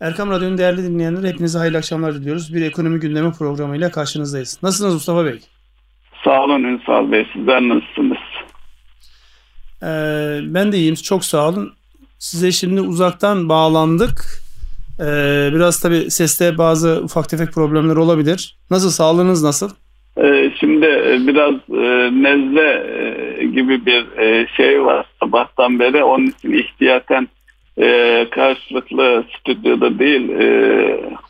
Erkam Radyo'nun değerli dinleyenleri hepinize hayırlı akşamlar diliyoruz. Bir ekonomi gündemi programıyla karşınızdayız. Nasılsınız Mustafa Bey? Sağ olun Ünsal Bey. Sizler nasılsınız? Ee, ben de iyiyim. Çok sağ olun. Size şimdi uzaktan bağlandık. Ee, biraz tabii seste bazı ufak tefek problemler olabilir. Nasıl? Sağlığınız nasıl? Ee, şimdi e, biraz e, nezle e, gibi bir şey var sabahtan beri. Onun için ihtiyaten karşılıklı stüdyoda değil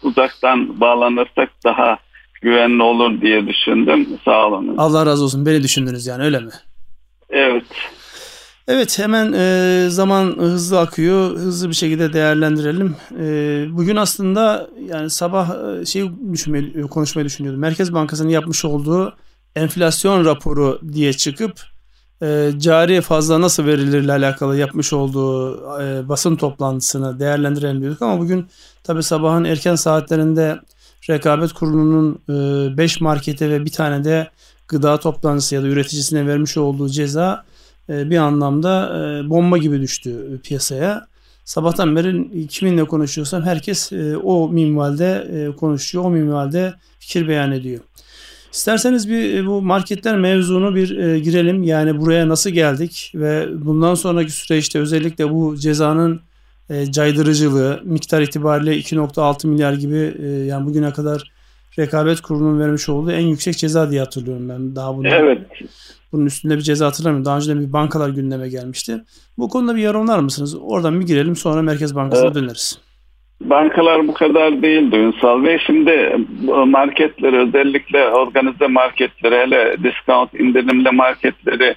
uzaktan bağlanırsak daha güvenli olur diye düşündüm. Sağ olun. Allah razı olsun. Beni düşündünüz yani öyle mi? Evet. Evet hemen e, zaman hızlı akıyor. Hızlı bir şekilde değerlendirelim. E, bugün aslında yani sabah e, şey düşünmeyi, konuşmayı düşünüyordum. Merkez Bankası'nın yapmış olduğu enflasyon raporu diye çıkıp e, cari fazla nasıl verilerle alakalı yapmış olduğu e, basın toplantısını değerlendirelim. Ama bugün tabi sabahın erken saatlerinde Rekabet Kurulu'nun 5 e, markete ve bir tane de gıda toplantısı ya da üreticisine vermiş olduğu ceza e, bir anlamda e, bomba gibi düştü piyasaya. Sabahtan beri kiminle konuşuyorsam herkes e, o minvalde konuşuyor, o minvalde fikir beyan ediyor. İsterseniz bir bu marketler mevzunu bir girelim. Yani buraya nasıl geldik ve bundan sonraki süreçte özellikle bu cezanın caydırıcılığı miktar itibariyle 2.6 milyar gibi yani bugüne kadar rekabet kurulunun vermiş olduğu en yüksek ceza diye hatırlıyorum ben daha bunu. Evet. Bunun üstünde bir ceza hatırlamıyorum. Daha önce de bir bankalar gündeme gelmişti. Bu konuda bir yorumlar mısınız? Oradan bir girelim sonra Merkez Bankası'na evet. döneriz. Bankalar bu kadar değildi Ünsal Bey. Şimdi marketleri özellikle organize marketleri hele discount indirimli marketleri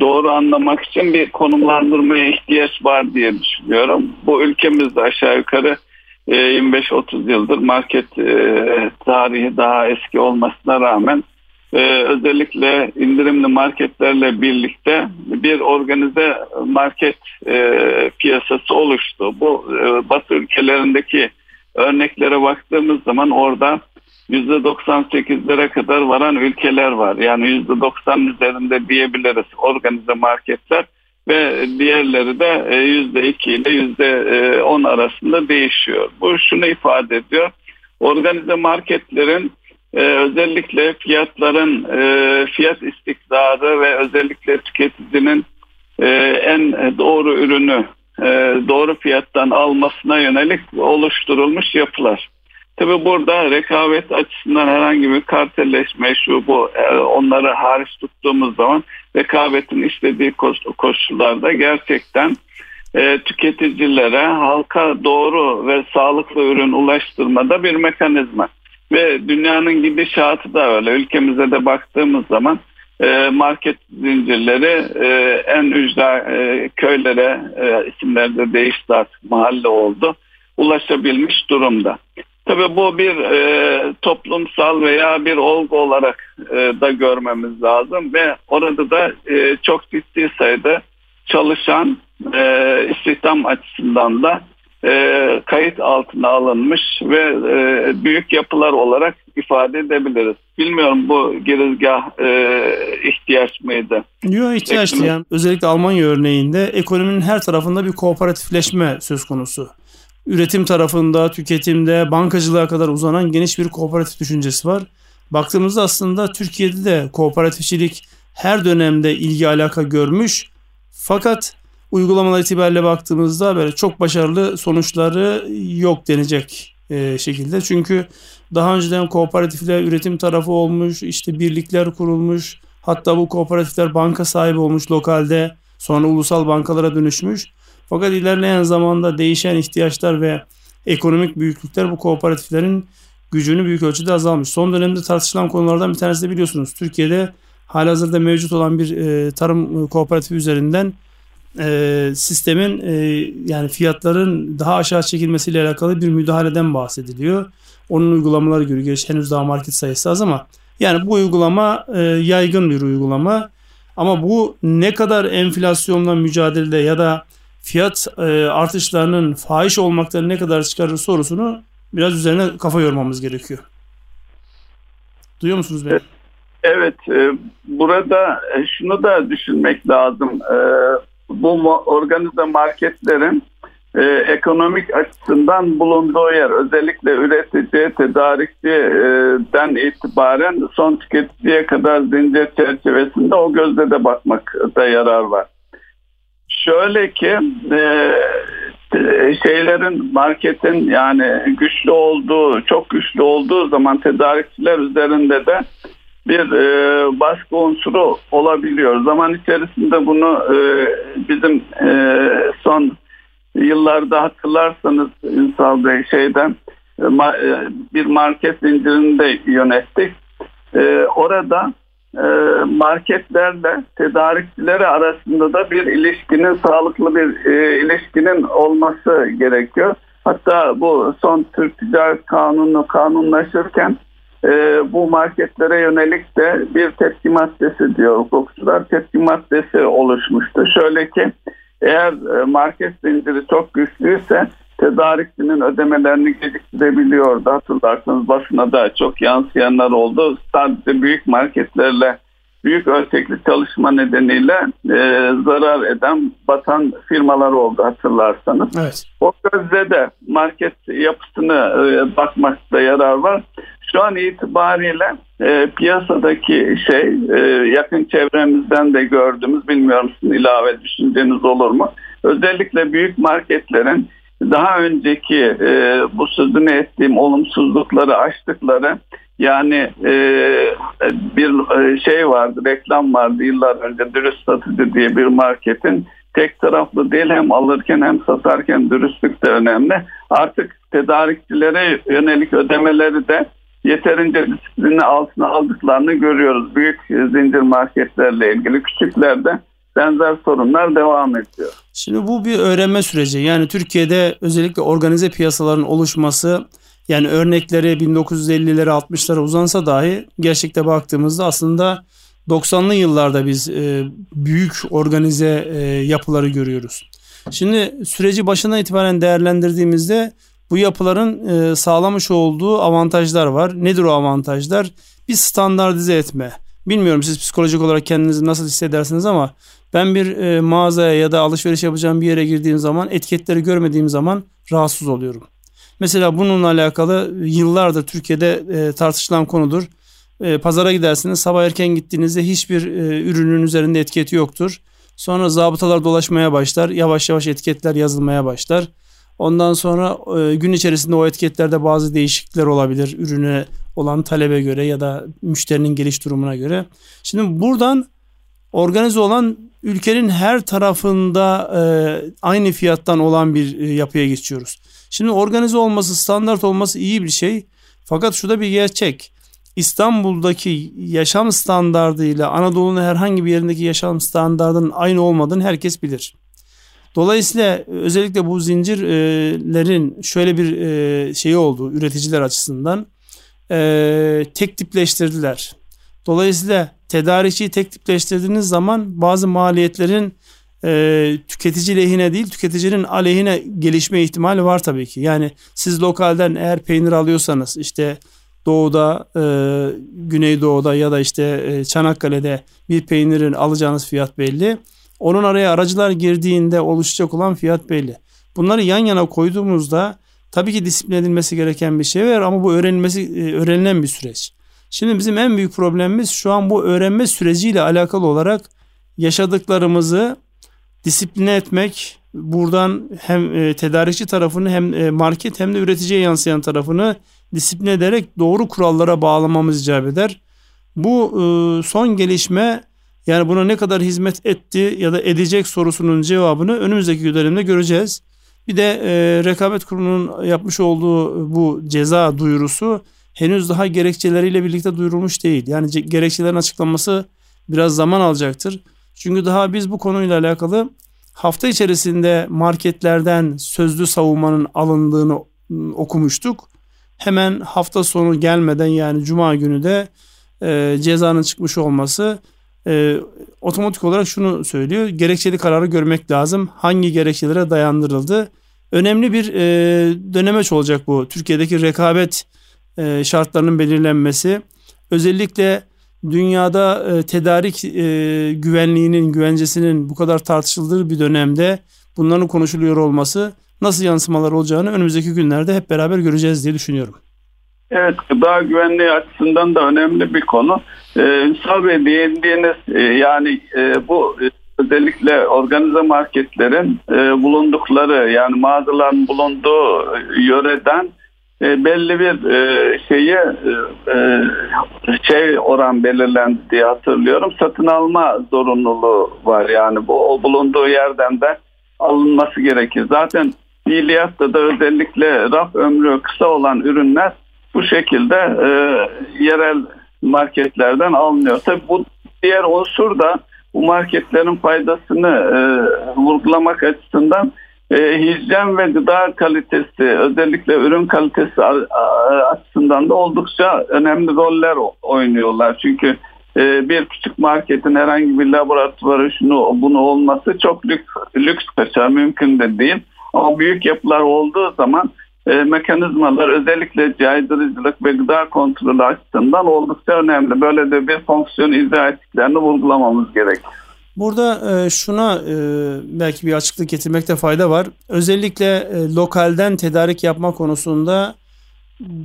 doğru anlamak için bir konumlandırmaya ihtiyaç var diye düşünüyorum. Bu ülkemizde aşağı yukarı 25-30 e, yıldır market e, tarihi daha eski olmasına rağmen e, özellikle indirimli marketlerle birlikte bir organize market piyasası oluştu. Bu Batı ülkelerindeki örneklere baktığımız zaman orada %98'lere kadar varan ülkeler var. Yani %90 üzerinde diyebiliriz organize marketler ve diğerleri de %2 e, ile %10 e, arasında değişiyor. Bu şunu ifade ediyor. Organize marketlerin e, özellikle fiyatların fiyat istikrarı ve özellikle tüketicinin en doğru ürünü doğru fiyattan almasına yönelik oluşturulmuş yapılar. Tabi burada rekabet açısından herhangi bir kartelleşme şu bu onları hariç tuttuğumuz zaman rekabetin istediği koşullarda gerçekten e, tüketicilere halka doğru ve sağlıklı ürün ulaştırmada bir mekanizma. Ve dünyanın gidişatı da öyle. Ülkemize de baktığımız zaman e, market zincirleri e, en ücra e, köylere e, isimleri de değişti artık mahalle oldu ulaşabilmiş durumda. Tabii bu bir toplumsal veya bir olgu olarak da görmemiz lazım ve orada da çok ciddi sayıda çalışan e, istihdam açısından da e, kayıt altına alınmış ve e, büyük yapılar olarak ifade edebiliriz. Bilmiyorum bu girizgah e, ihtiyaç mıydı? Yok ihtiyaçtı yani. Özellikle Almanya örneğinde ekonominin her tarafında bir kooperatifleşme söz konusu üretim tarafında, tüketimde, bankacılığa kadar uzanan geniş bir kooperatif düşüncesi var. Baktığımızda aslında Türkiye'de de kooperatifçilik her dönemde ilgi alaka görmüş. Fakat uygulamalar itibariyle baktığımızda böyle çok başarılı sonuçları yok denecek e, şekilde. Çünkü daha önceden kooperatifler üretim tarafı olmuş, işte birlikler kurulmuş. Hatta bu kooperatifler banka sahibi olmuş lokalde. Sonra ulusal bankalara dönüşmüş. Fakat ilerleyen zamanda değişen ihtiyaçlar ve ekonomik büyüklükler bu kooperatiflerin gücünü büyük ölçüde azalmış. Son dönemde tartışılan konulardan bir tanesi de biliyorsunuz. Türkiye'de halihazırda mevcut olan bir e, tarım kooperatifi üzerinden e, sistemin e, yani fiyatların daha aşağı çekilmesiyle alakalı bir müdahaleden bahsediliyor. Onun uygulamaları görüyor. Henüz daha market sayısı az ama yani bu uygulama e, yaygın bir uygulama. Ama bu ne kadar enflasyonla mücadelede ya da fiyat e, artışlarının fahiş olmaktan ne kadar çıkarır sorusunu biraz üzerine kafa yormamız gerekiyor. Duyuyor musunuz beni? Evet, e, burada e, şunu da düşünmek lazım. E, bu organize marketlerin e, ekonomik açısından bulunduğu yer özellikle üretici, tedarikçiden itibaren son tüketiciye kadar zincir çerçevesinde o gözle de bakmakta yarar var. Şöyle ki e, şeylerin marketin yani güçlü olduğu çok güçlü olduğu zaman tedarikçiler üzerinde de bir e, baskı unsuru olabiliyor. Zaman içerisinde bunu e, bizim e, son yıllarda hatırlarsanız Ünsal Bey şeyden e, e, bir market zincirini de yönettik. E, orada marketlerle tedarikçileri arasında da bir ilişkinin sağlıklı bir ilişkinin olması gerekiyor. Hatta bu son Türk Ticaret Kanunu kanunlaşırken bu marketlere yönelik de bir tepki maddesi diyor hukukçular. Tepki maddesi oluşmuştu. Şöyle ki eğer e, market zinciri çok güçlüyse tedarikçinin ödemelerini geciktirebiliyordu. Hatırlarsanız basına da çok yansıyanlar oldu. Sadece büyük marketlerle büyük ölçekli çalışma nedeniyle e, zarar eden batan firmalar oldu hatırlarsanız. Evet. O gözle de market yapısını e, bakmakta yarar var. Şu an itibariyle e, piyasadaki şey e, yakın çevremizden de gördüğümüz bilmiyorum sizin ilave düşünceniz olur mu? Özellikle büyük marketlerin daha önceki e, bu sözünü ettiğim olumsuzlukları açtıkları yani e, bir e, şey vardı reklam vardı yıllar önce dürüst satıcı diye bir marketin tek taraflı değil hem alırken hem satarken dürüstlük de önemli. Artık tedarikçilere yönelik ödemeleri de yeterince disiplini altına aldıklarını görüyoruz. Büyük zincir marketlerle ilgili küçüklerde benzer sorunlar devam ediyor. Şimdi bu bir öğrenme süreci. Yani Türkiye'de özellikle organize piyasaların oluşması yani örnekleri 1950'lere 60'lara uzansa dahi gerçekte baktığımızda aslında 90'lı yıllarda biz e, büyük organize e, yapıları görüyoruz. Şimdi süreci başından itibaren değerlendirdiğimizde bu yapıların e, sağlamış olduğu avantajlar var. Nedir o avantajlar? Bir standartize etme. Bilmiyorum siz psikolojik olarak kendinizi nasıl hissedersiniz ama ben bir e, mağazaya ya da alışveriş yapacağım bir yere girdiğim zaman etiketleri görmediğim zaman rahatsız oluyorum. Mesela bununla alakalı yıllardır Türkiye'de e, tartışılan konudur. E, pazara gidersiniz sabah erken gittiğinizde hiçbir ürünün üzerinde etiketi yoktur. Sonra zabıtalar dolaşmaya başlar. Yavaş yavaş etiketler yazılmaya başlar. Ondan sonra e, gün içerisinde o etiketlerde bazı değişiklikler olabilir ürüne olan talebe göre ya da müşterinin geliş durumuna göre. Şimdi buradan organize olan ülkenin her tarafında e, aynı fiyattan olan bir e, yapıya geçiyoruz. Şimdi organize olması, standart olması iyi bir şey. Fakat şurada bir gerçek. İstanbul'daki yaşam standardıyla Anadolu'nun herhangi bir yerindeki yaşam standardının aynı olmadığını herkes bilir. Dolayısıyla özellikle bu zincirlerin şöyle bir e, şeyi oldu üreticiler açısından e, tek tipleştirdiler. Dolayısıyla tedarikçiyi tek tipleştirdiğiniz zaman bazı maliyetlerin e, tüketici lehine değil tüketicinin aleyhine gelişme ihtimali var tabii ki. Yani siz lokalden eğer peynir alıyorsanız işte doğuda, e, güneydoğuda ya da işte e, Çanakkale'de bir peynirin alacağınız fiyat belli. Onun araya aracılar girdiğinde oluşacak olan fiyat belli. Bunları yan yana koyduğumuzda tabii ki disiplin edilmesi gereken bir şey var ama bu öğrenilmesi e, öğrenilen bir süreç. Şimdi bizim en büyük problemimiz şu an bu öğrenme süreciyle alakalı olarak yaşadıklarımızı disipline etmek, buradan hem e, tedarikçi tarafını hem e, market hem de üreticiye yansıyan tarafını disipline ederek doğru kurallara bağlamamız icap eder. Bu son gelişme yani buna ne kadar hizmet etti ya da edecek sorusunun cevabını önümüzdeki dönemde göreceğiz. Bir de e, rekabet kurumunun yapmış olduğu bu ceza duyurusu henüz daha gerekçeleriyle birlikte duyurulmuş değil. Yani gerekçelerin açıklanması biraz zaman alacaktır. Çünkü daha biz bu konuyla alakalı hafta içerisinde marketlerden sözlü savunmanın alındığını ıı, okumuştuk. Hemen hafta sonu gelmeden yani cuma günü de e, cezanın çıkmış olması e, otomatik olarak şunu söylüyor. Gerekçeli kararı görmek lazım. Hangi gerekçelere dayandırıldı? Önemli bir e, dönemeç olacak bu. Türkiye'deki rekabet e, şartlarının belirlenmesi. Özellikle dünyada e, tedarik e, güvenliğinin, güvencesinin bu kadar tartışıldığı bir dönemde bunların konuşuluyor olması nasıl yansımalar olacağını önümüzdeki günlerde hep beraber göreceğiz diye düşünüyorum. Evet, gıda güvenliği açısından da önemli bir konu. Ee, Ünsal Bey değindiğiniz e, yani e, bu e, özellikle organize marketlerin bulundukları yani mağazaların bulunduğu yöreden belli bir e, şeyi e, e, şey oran belirlendi diye hatırlıyorum. Satın alma zorunluluğu var yani bu o bulunduğu yerden de alınması gerekir. Zaten fiiliyatta da özellikle raf ömrü kısa olan ürünler bu şekilde e, yerel marketlerden alınıyor. Tabi bu diğer unsur da bu marketlerin faydasını e, vurgulamak açısından e, hijyen ve gıda kalitesi özellikle ürün kalitesi açısından da oldukça önemli roller oynuyorlar. Çünkü e, bir küçük marketin herhangi bir laboratuvarı şunu bunu olması çok lüks, lüks kaçar mümkün de değil. Ama büyük yapılar olduğu zaman e, mekanizmalar özellikle caydırıcılık ve gıda kontrolü açısından oldukça önemli. Böyle de bir fonksiyon izah ettiklerini vurgulamamız gerekir. Burada e, şuna e, belki bir açıklık getirmekte fayda var. Özellikle e, lokalden tedarik yapma konusunda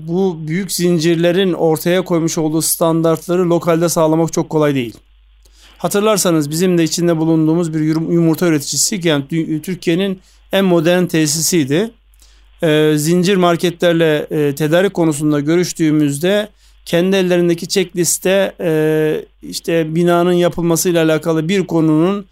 bu büyük zincirlerin ortaya koymuş olduğu standartları lokalde sağlamak çok kolay değil. Hatırlarsanız bizim de içinde bulunduğumuz bir yumurta üreticisi yani Türkiye'nin en modern tesisiydi. Zincir marketlerle tedarik konusunda görüştüğümüzde kendi ellerindeki checkliste e, işte binanın yapılmasıyla alakalı bir konunun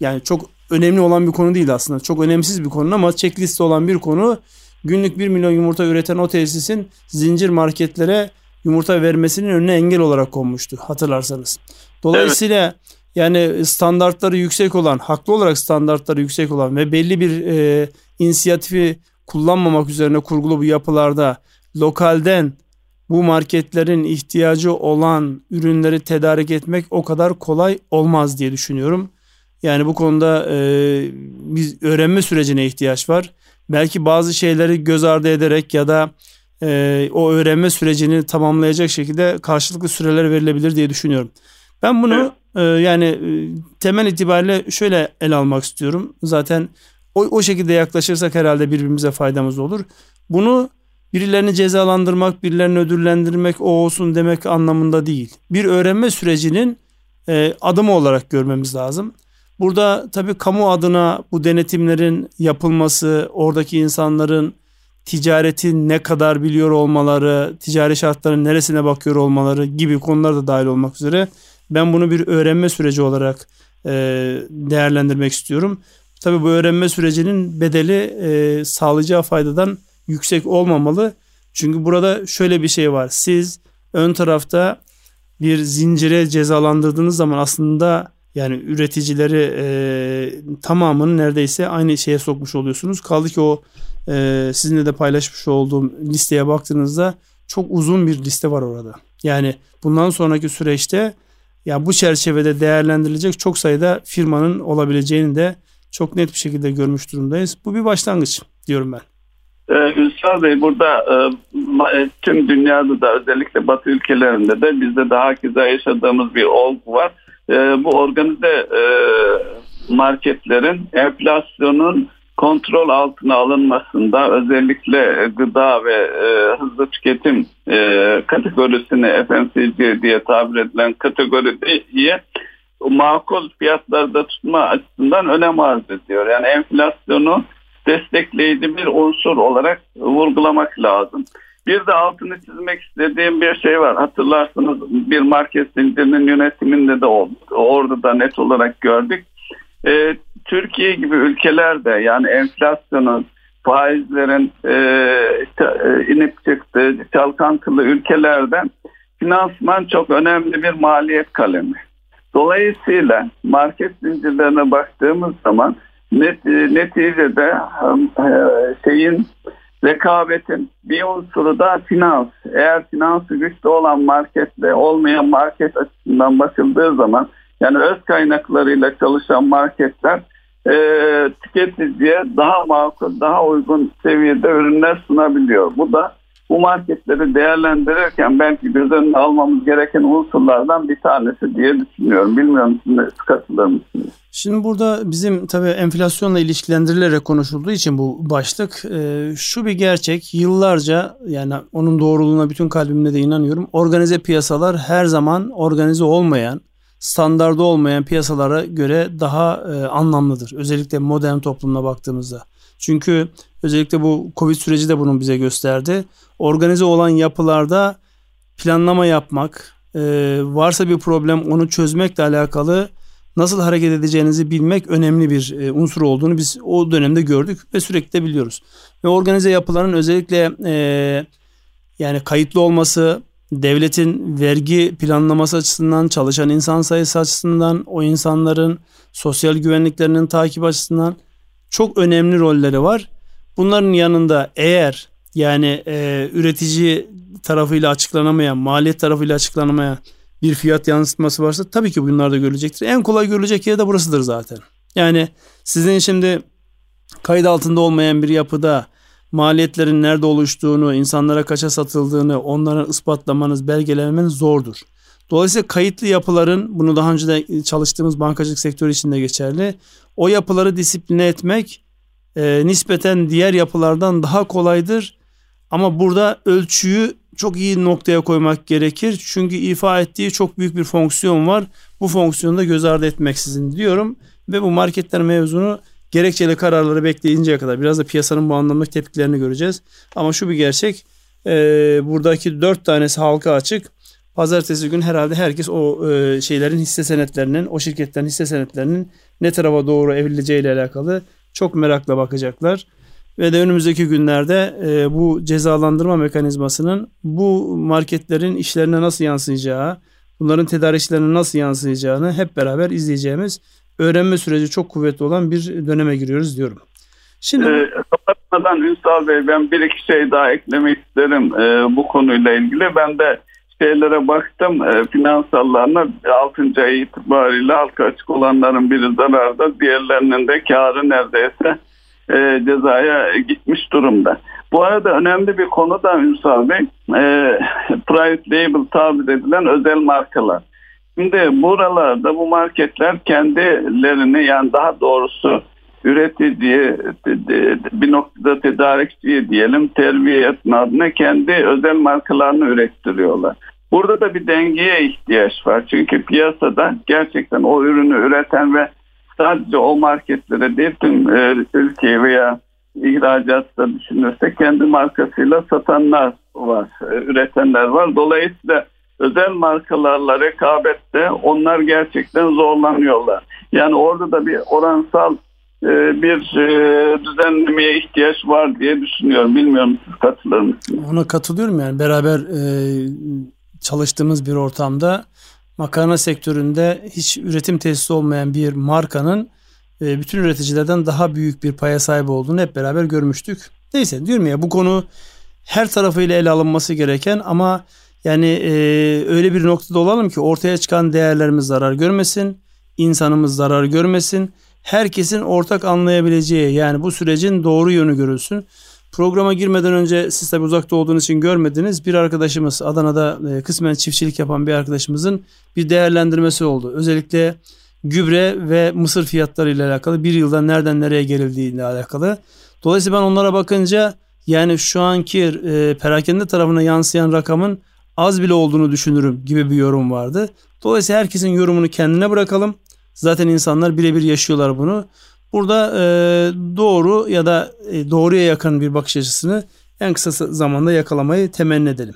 yani çok önemli olan bir konu değil aslında. Çok önemsiz bir konu ama checkliste olan bir konu günlük 1 milyon yumurta üreten o tesisin zincir marketlere yumurta vermesinin önüne engel olarak konmuştu hatırlarsanız. Dolayısıyla evet. yani standartları yüksek olan, haklı olarak standartları yüksek olan ve belli bir e, inisiyatifi kullanmamak üzerine kurgulu bu yapılarda lokalden bu marketlerin ihtiyacı olan ürünleri tedarik etmek o kadar kolay olmaz diye düşünüyorum. Yani bu konuda e, biz öğrenme sürecine ihtiyaç var. Belki bazı şeyleri göz ardı ederek ya da e, o öğrenme sürecini tamamlayacak şekilde karşılıklı süreler verilebilir diye düşünüyorum. Ben bunu e, yani e, temel itibariyle şöyle ele almak istiyorum. Zaten o, o şekilde yaklaşırsak herhalde birbirimize faydamız olur. Bunu birilerini cezalandırmak, birilerini ödüllendirmek, o olsun demek anlamında değil. Bir öğrenme sürecinin e, adımı olarak görmemiz lazım. Burada tabii kamu adına bu denetimlerin yapılması, oradaki insanların ticareti ne kadar biliyor olmaları, ticari şartların neresine bakıyor olmaları gibi konular da dahil olmak üzere ben bunu bir öğrenme süreci olarak e, değerlendirmek istiyorum. Tabii bu öğrenme sürecinin bedeli e, sağlayacağı faydadan yüksek olmamalı. Çünkü burada şöyle bir şey var. Siz ön tarafta bir zincire cezalandırdığınız zaman aslında yani üreticileri e, tamamını neredeyse aynı şeye sokmuş oluyorsunuz. Kaldı ki o e, sizinle de paylaşmış olduğum listeye baktığınızda çok uzun bir liste var orada. Yani bundan sonraki süreçte ya bu çerçevede değerlendirilecek çok sayıda firmanın olabileceğini de çok net bir şekilde görmüş durumdayız. Bu bir başlangıç diyorum ben. Ee, Ünsal Bey burada e, e, tüm dünyada da özellikle Batı ülkelerinde de bizde daha keza yaşadığımız bir olgu var. E, bu organize e, marketlerin enflasyonun kontrol altına alınmasında özellikle gıda ve hızlı tüketim e, kategorisini FMCG diye tabir edilen kategoriyi makul fiyatlarda tutma açısından önem arz ediyor. Yani enflasyonu destekleyici bir unsur olarak vurgulamak lazım. Bir de altını çizmek istediğim bir şey var. Hatırlarsınız bir market zincirinin yönetiminde de oldu. Orada da net olarak gördük. Ee, Türkiye gibi ülkelerde yani enflasyonun, faizlerin e, e, inip çıktığı çalkantılı ülkelerden finansman çok önemli bir maliyet kalemi. Dolayısıyla market zincirlerine baktığımız zaman net, e, neticede e, şeyin rekabetin bir unsuru da finans. Eğer finansı güçlü olan marketle olmayan market açısından bakıldığı zaman yani öz kaynaklarıyla çalışan marketler e, tüketiciye daha makul, daha uygun seviyede ürünler sunabiliyor. Bu da bu marketleri değerlendirirken belki göz önüne almamız gereken unsurlardan bir tanesi diye düşünüyorum. Bilmiyorum siz katılır mısınız? Şimdi burada bizim tabii enflasyonla ilişkilendirilerek konuşulduğu için bu başlık e, şu bir gerçek yıllarca yani onun doğruluğuna bütün kalbimle de inanıyorum. Organize piyasalar her zaman organize olmayan standarda olmayan piyasalara göre daha e, anlamlıdır. Özellikle modern toplumuna baktığımızda. Çünkü özellikle bu Covid süreci de bunu bize gösterdi. Organize olan yapılarda planlama yapmak, e, varsa bir problem onu çözmekle alakalı nasıl hareket edeceğinizi bilmek önemli bir e, unsur olduğunu biz o dönemde gördük ve sürekli de biliyoruz. Ve organize yapıların özellikle e, yani kayıtlı olması, devletin vergi planlaması açısından, çalışan insan sayısı açısından, o insanların sosyal güvenliklerinin takip açısından çok önemli rolleri var. Bunların yanında eğer yani e, üretici tarafıyla açıklanamayan, maliyet tarafıyla açıklanamayan bir fiyat yansıtması varsa tabii ki bunlar da görülecektir. En kolay görülecek yer de burasıdır zaten. Yani sizin şimdi kayıt altında olmayan bir yapıda maliyetlerin nerede oluştuğunu, insanlara kaça satıldığını, onların ispatlamanız, belgelemeniz zordur. Dolayısıyla kayıtlı yapıların, bunu daha önce de çalıştığımız bankacılık sektörü için de geçerli. O yapıları disipline etmek e, nispeten diğer yapılardan daha kolaydır. Ama burada ölçüyü çok iyi noktaya koymak gerekir. Çünkü ifa ettiği çok büyük bir fonksiyon var. Bu fonksiyonu da göz ardı etmeksizin diyorum. Ve bu marketler mevzunu gerekçeli kararları bekleyinceye kadar biraz da piyasanın bu anlamda tepkilerini göreceğiz. Ama şu bir gerçek e, buradaki dört tanesi halka açık. Pazartesi gün herhalde herkes o e, şeylerin hisse senetlerinin, o şirketlerin hisse senetlerinin ne tarafa doğru evrileceği ile alakalı çok merakla bakacaklar. Ve de önümüzdeki günlerde e, bu cezalandırma mekanizmasının bu marketlerin işlerine nasıl yansıyacağı, bunların tedarikçilerine nasıl yansıyacağını hep beraber izleyeceğimiz öğrenme süreci çok kuvvetli olan bir döneme giriyoruz diyorum. Şimdi ee, kapatmadan Bey ben bir iki şey daha eklemek isterim e, bu konuyla ilgili. Ben de şeylere baktım e, finansallarına 6. ay itibariyle halka açık olanların biri zararda diğerlerinin de karı neredeyse e, cezaya gitmiş durumda. Bu arada önemli bir konu da Ünsal Bey e, private label tabir edilen özel markalar. Şimdi buralarda bu marketler kendilerini yani daha doğrusu üreticiye bir noktada tedarikçiye diyelim terbiye adına kendi özel markalarını ürettiriyorlar. Burada da bir dengeye ihtiyaç var. Çünkü piyasada gerçekten o ürünü üreten ve sadece o marketlere değil tüm e, ülke veya ihracatta düşünürsek kendi markasıyla satanlar var, e, üretenler var. Dolayısıyla özel markalarla rekabette onlar gerçekten zorlanıyorlar. Yani orada da bir oransal bir e, düzenlemeye ihtiyaç var diye düşünüyorum. Bilmiyorum siz katılır mısınız? Ona katılıyorum yani beraber e, çalıştığımız bir ortamda makarna sektöründe hiç üretim tesisi olmayan bir markanın e, bütün üreticilerden daha büyük bir paya sahip olduğunu hep beraber görmüştük. Neyse diyorum ya bu konu her tarafıyla ele alınması gereken ama yani e, öyle bir noktada olalım ki ortaya çıkan değerlerimiz zarar görmesin, insanımız zarar görmesin. Herkesin ortak anlayabileceği yani bu sürecin doğru yönü görülsün. Programa girmeden önce siz tabi uzakta olduğunuz için görmediniz. Bir arkadaşımız Adana'da e, kısmen çiftçilik yapan bir arkadaşımızın bir değerlendirmesi oldu. Özellikle gübre ve mısır fiyatları ile alakalı bir yılda nereden nereye gerildiği ile alakalı. Dolayısıyla ben onlara bakınca yani şu anki e, perakende tarafına yansıyan rakamın az bile olduğunu düşünürüm gibi bir yorum vardı. Dolayısıyla herkesin yorumunu kendine bırakalım. Zaten insanlar birebir yaşıyorlar bunu. Burada e, doğru ya da e, doğruya yakın bir bakış açısını en kısa zamanda yakalamayı temenni edelim.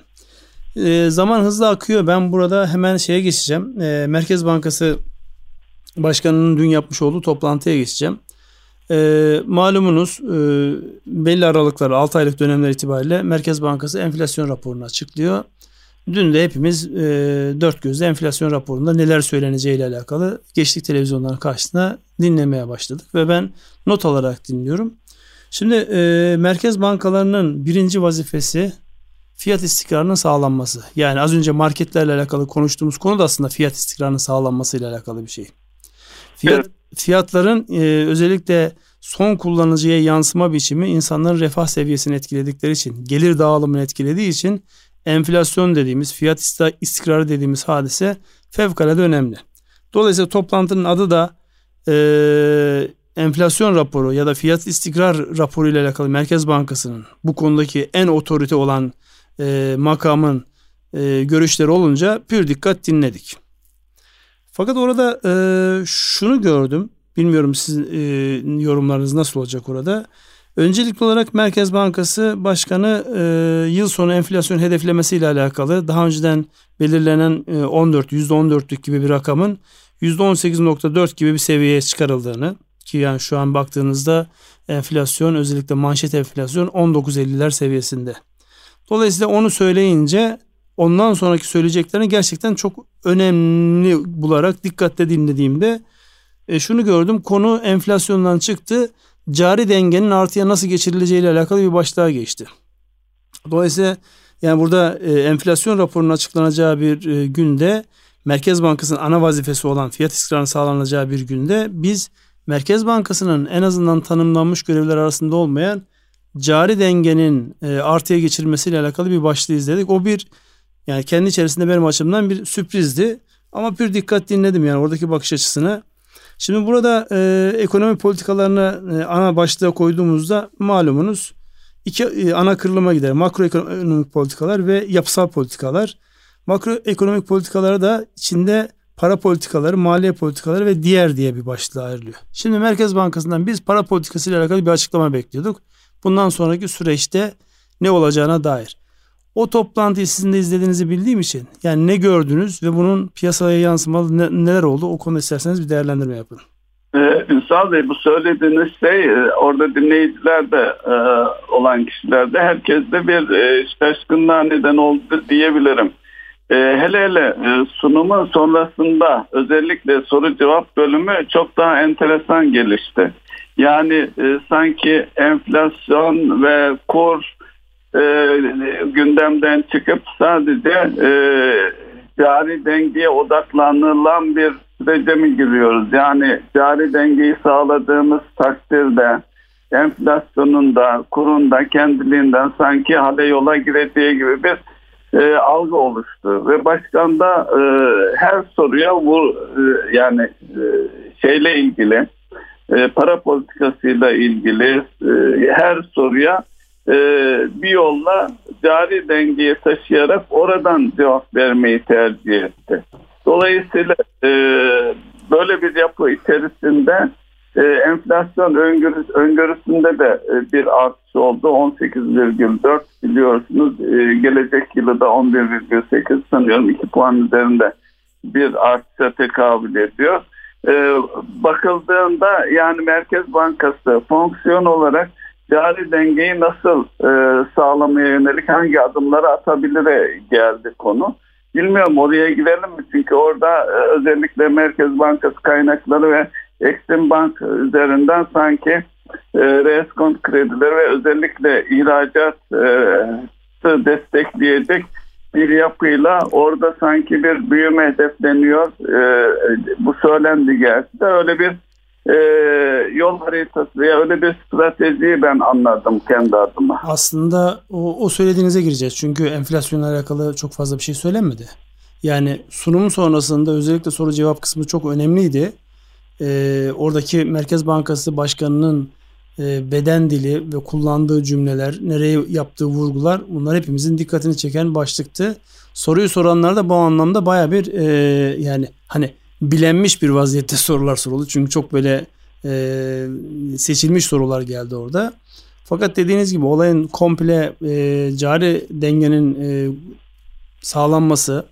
E, zaman hızlı akıyor. Ben burada hemen şeye geçeceğim. E, Merkez Bankası Başkanı'nın dün yapmış olduğu toplantıya geçeceğim. E, malumunuz e, belli aralıklar 6 aylık dönemler itibariyle Merkez Bankası enflasyon raporunu açıklıyor. Dün de hepimiz e, dört gözle enflasyon raporunda neler söyleneceği ile alakalı geçtik televizyonların karşısına dinlemeye başladık ve ben not alarak dinliyorum. Şimdi e, merkez bankalarının birinci vazifesi fiyat istikrarının sağlanması. Yani az önce marketlerle alakalı konuştuğumuz konu da aslında fiyat istikrarının sağlanması ile alakalı bir şey. Fiyat. Fiyatların e, özellikle son kullanıcıya yansıma biçimi insanların refah seviyesini etkiledikleri için, gelir dağılımını etkilediği için enflasyon dediğimiz, fiyat istikrarı dediğimiz hadise fevkalade önemli. Dolayısıyla toplantının adı da e, enflasyon raporu ya da fiyat istikrar raporu ile alakalı Merkez Bankası'nın bu konudaki en otorite olan e, makamın e, görüşleri olunca pür dikkat dinledik. Fakat orada e, şunu gördüm. Bilmiyorum sizin e, yorumlarınız nasıl olacak orada. Öncelikli olarak Merkez Bankası Başkanı e, yıl sonu enflasyon hedeflemesi ile alakalı daha önceden belirlenen e, 14 %14'lük gibi bir rakamın %18.4 gibi bir seviyeye çıkarıldığını ki yani şu an baktığınızda enflasyon özellikle manşet enflasyon 19.50'ler seviyesinde. Dolayısıyla onu söyleyince ondan sonraki söyleyeceklerini gerçekten çok önemli bularak dikkatle dinlediğimde e, şunu gördüm. Konu enflasyondan çıktı. Cari dengenin artıya nasıl geçirileceği ile alakalı bir başlığa geçti. Dolayısıyla yani burada e, enflasyon raporunun açıklanacağı bir e, günde Merkez Bankası'nın ana vazifesi olan fiyat istikrarının sağlanacağı bir günde biz Merkez Bankası'nın en azından tanımlanmış görevler arasında olmayan cari dengenin e, artıya geçirilmesiyle alakalı bir başlığı izledik. O bir yani kendi içerisinde benim açımdan bir sürprizdi. Ama bir dikkat dinledim yani oradaki bakış açısını. Şimdi burada e, ekonomi politikalarını e, ana başlığa koyduğumuzda malumunuz iki e, ana kırılıma gider. Makroekonomik politikalar ve yapısal politikalar. Makroekonomik politikaları da içinde para politikaları, maliye politikaları ve diğer diye bir başlığa ayrılıyor. Şimdi Merkez Bankası'ndan biz para politikası ile alakalı bir açıklama bekliyorduk. Bundan sonraki süreçte ne olacağına dair. O toplantıyı sizin de izlediğinizi bildiğim için yani ne gördünüz ve bunun piyasaya yansımalı ne, neler oldu o konu isterseniz bir değerlendirme yapın. Ee, Ünsal Bey bu söylediğiniz şey e, orada dinleyicilerde e, olan kişilerde herkeste bir e, şaşkınlığa neden oldu diyebilirim. E, hele hele e, sunumun sonrasında özellikle soru cevap bölümü çok daha enteresan gelişti. Yani e, sanki enflasyon ve kur e, gündemden çıkıp sadece e, cari dengeye odaklanılan bir sürece mi giriyoruz? Yani cari dengeyi sağladığımız takdirde enflasyonun da kurun da kendiliğinden sanki hale yola gireceği gibi bir e, algı oluştu ve başkan da e, her soruya bu e, yani e, şeyle ilgili e, para politikasıyla ilgili e, her soruya e, bir yolla cari dengeye taşıyarak oradan cevap vermeyi tercih etti. Dolayısıyla e, böyle bir yapı içerisinde e, enflasyon öngörü, öngörüsünde de e, bir artış oldu. 18,4 biliyorsunuz. Gelecek yılı da 11,8 sanıyorum 2 puan üzerinde bir artışa tekabül ediyor. Bakıldığında yani Merkez Bankası fonksiyon olarak cari dengeyi nasıl e, sağlamaya yönelik hangi adımları atabilire geldi konu. Bilmiyorum oraya gidelim mi? Çünkü orada e, özellikle Merkez Bankası kaynakları ve Exim Bank üzerinden sanki e, reskont kredileri ve özellikle ihracat e, destekleyecek bir yapıyla orada sanki bir büyüme hedefleniyor. E, bu söylendi gerçi de öyle bir e, yol haritası veya öyle bir stratejiyi ben anladım kendi adıma. Aslında o, o söylediğinize gireceğiz. Çünkü enflasyonla alakalı çok fazla bir şey söylenmedi. Yani sunumun sonrasında özellikle soru cevap kısmı çok önemliydi. Ee, oradaki Merkez Bankası Başkanı'nın e, beden dili ve kullandığı cümleler, nereye yaptığı vurgular bunlar hepimizin dikkatini çeken başlıktı. Soruyu soranlar da bu anlamda baya bir e, yani hani bilenmiş bir vaziyette sorular soruldu. Çünkü çok böyle e, seçilmiş sorular geldi orada. Fakat dediğiniz gibi olayın komple e, cari dengenin e, sağlanması,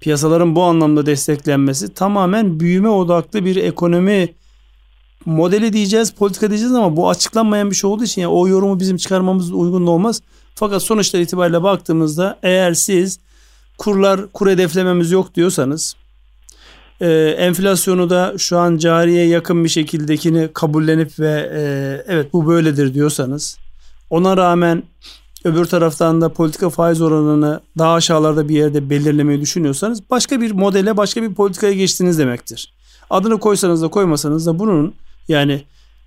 piyasaların bu anlamda desteklenmesi tamamen büyüme odaklı bir ekonomi modeli diyeceğiz, politika diyeceğiz ama bu açıklanmayan bir şey olduğu için yani o yorumu bizim çıkarmamız uygun olmaz. Fakat sonuçlar itibariyle baktığımızda eğer siz kurlar kur hedeflememiz yok diyorsanız e, enflasyonu da şu an cariye yakın bir şekildekini kabullenip ve e, evet bu böyledir diyorsanız ona rağmen öbür taraftan da politika faiz oranını daha aşağılarda bir yerde belirlemeyi düşünüyorsanız başka bir modele başka bir politikaya geçtiniz demektir. Adını koysanız da koymasanız da bunun yani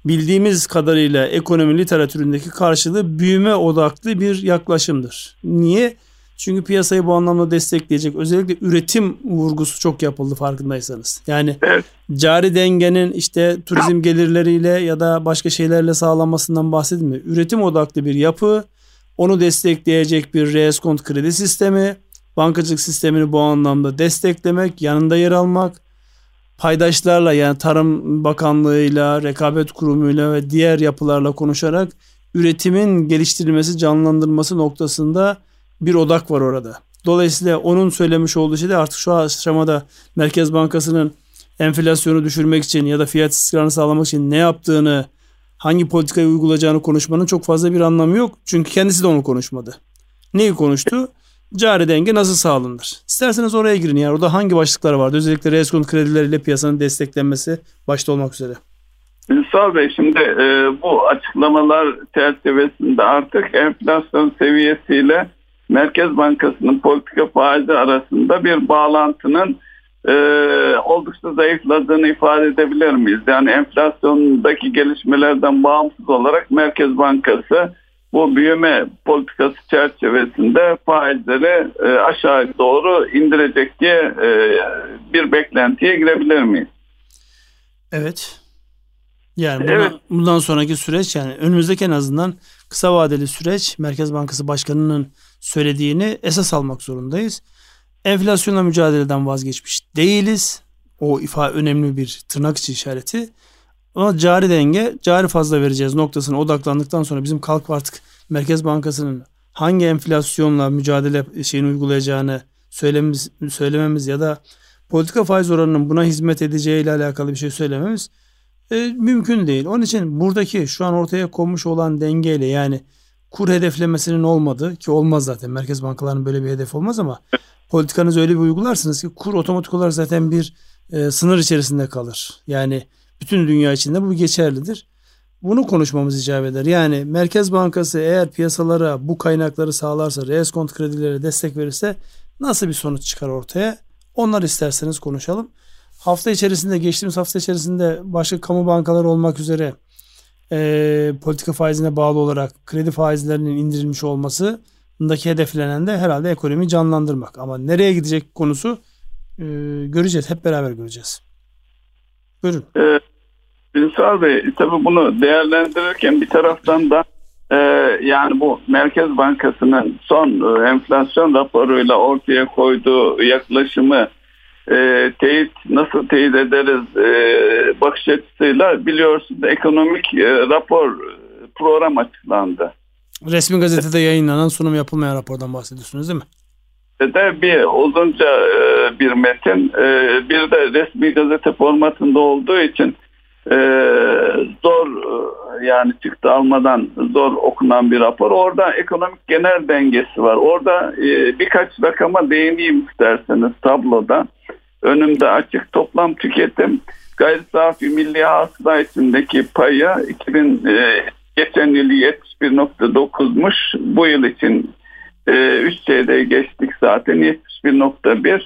bildiğimiz kadarıyla ekonomi literatüründeki karşılığı büyüme odaklı bir yaklaşımdır. Niye? Çünkü piyasayı bu anlamda destekleyecek özellikle üretim vurgusu çok yapıldı farkındaysanız. Yani evet. cari dengenin işte turizm gelirleriyle ya da başka şeylerle sağlanmasından bahsedilmiyor. Üretim odaklı bir yapı, onu destekleyecek bir reeskont kredi sistemi, bankacılık sistemini bu anlamda desteklemek, yanında yer almak, paydaşlarla yani Tarım Bakanlığı'yla, Rekabet Kurumu'yla ve diğer yapılarla konuşarak üretimin geliştirilmesi, canlandırılması noktasında bir odak var orada. Dolayısıyla onun söylemiş olduğu şey de artık şu aşamada Merkez Bankası'nın enflasyonu düşürmek için ya da fiyat istikrarını sağlamak için ne yaptığını, hangi politikayı uygulayacağını konuşmanın çok fazla bir anlamı yok. Çünkü kendisi de onu konuşmadı. Neyi konuştu? Cari denge nasıl sağlanır? İsterseniz oraya girin yani. Orada hangi başlıklar vardı? Özellikle reskont kredileriyle piyasanın desteklenmesi başta olmak üzere. Ünsal Bey şimdi e, bu açıklamalar çerçevesinde artık enflasyon seviyesiyle Merkez Bankası'nın politika faizi arasında bir bağlantının e, oldukça zayıfladığını ifade edebilir miyiz? Yani enflasyondaki gelişmelerden bağımsız olarak Merkez Bankası bu büyüme politikası çerçevesinde faizleri e, aşağı doğru indirecek diye e, bir beklentiye girebilir miyiz? Evet. Yani buna, evet. bundan sonraki süreç yani önümüzdeki en azından kısa vadeli süreç Merkez Bankası Başkanı'nın söylediğini esas almak zorundayız. Enflasyonla mücadeleden vazgeçmiş değiliz. O ifa önemli bir tırnak içi işareti. Ama cari denge, cari fazla vereceğiz noktasına odaklandıktan sonra bizim kalk artık Merkez Bankası'nın hangi enflasyonla mücadele şeyini uygulayacağını söylememiz, söylememiz ya da politika faiz oranının buna hizmet edeceği ile alakalı bir şey söylememiz e, mümkün değil. Onun için buradaki şu an ortaya konmuş olan dengeyle yani kur hedeflemesinin olmadığı ki olmaz zaten merkez bankalarının böyle bir hedef olmaz ama politikanızı öyle bir uygularsınız ki kur otomatik olarak zaten bir e, sınır içerisinde kalır. Yani bütün dünya içinde bu geçerlidir. Bunu konuşmamız icap eder. Yani Merkez Bankası eğer piyasalara bu kaynakları sağlarsa, reskont kredilere destek verirse nasıl bir sonuç çıkar ortaya? Onlar isterseniz konuşalım. Hafta içerisinde, geçtiğimiz hafta içerisinde başka kamu bankaları olmak üzere e, politika faizine bağlı olarak kredi faizlerinin indirilmiş olması daki hedeflenen de herhalde ekonomiyi canlandırmak. Ama nereye gidecek konusu e, göreceğiz. Hep beraber göreceğiz. Buyurun. Ee, Bey tabii bunu değerlendirirken bir taraftan da e, yani bu Merkez Bankası'nın son e, enflasyon raporuyla ortaya koyduğu yaklaşımı e, teyit nasıl teyit ederiz e, bakış açısıyla biliyorsunuz ekonomik e, rapor e, program açıklandı. Resmi gazetede yayınlanan sunum yapılmayan rapordan bahsediyorsunuz değil mi? de bir uzunca e, bir metin e, bir de resmi gazete formatında olduğu için e, zor e, yani çıktı almadan zor okunan bir rapor. Orada ekonomik genel dengesi var. Orada e, birkaç rakama değineyim isterseniz tabloda. Önümde açık toplam tüketim gayri safi milli hasıla içindeki payı 2000 e, geçen yıl 71.9'muş. Bu yıl için e, 3 çeyreğe geçtik zaten 71.1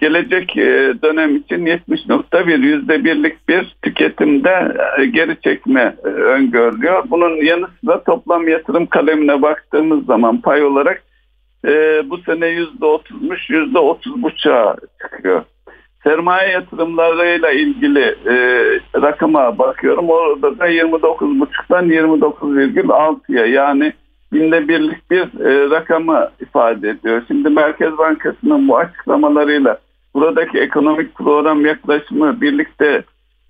gelecek e, dönem için 70.1 yüzde birlik bir tüketimde e, geri çekme e, öngörülüyor. Bunun yanı sıra toplam yatırım kalemine baktığımız zaman pay olarak bu sene yüzde otuzmuş yüzde otuz buçuğa çıkıyor. Sermaye yatırımlarıyla ilgili e, rakama bakıyorum. Orada da 29,5'tan 29,6'ya yani binde birlik bir e, rakamı ifade ediyor. Şimdi Merkez Bankası'nın bu açıklamalarıyla buradaki ekonomik program yaklaşımı birlikte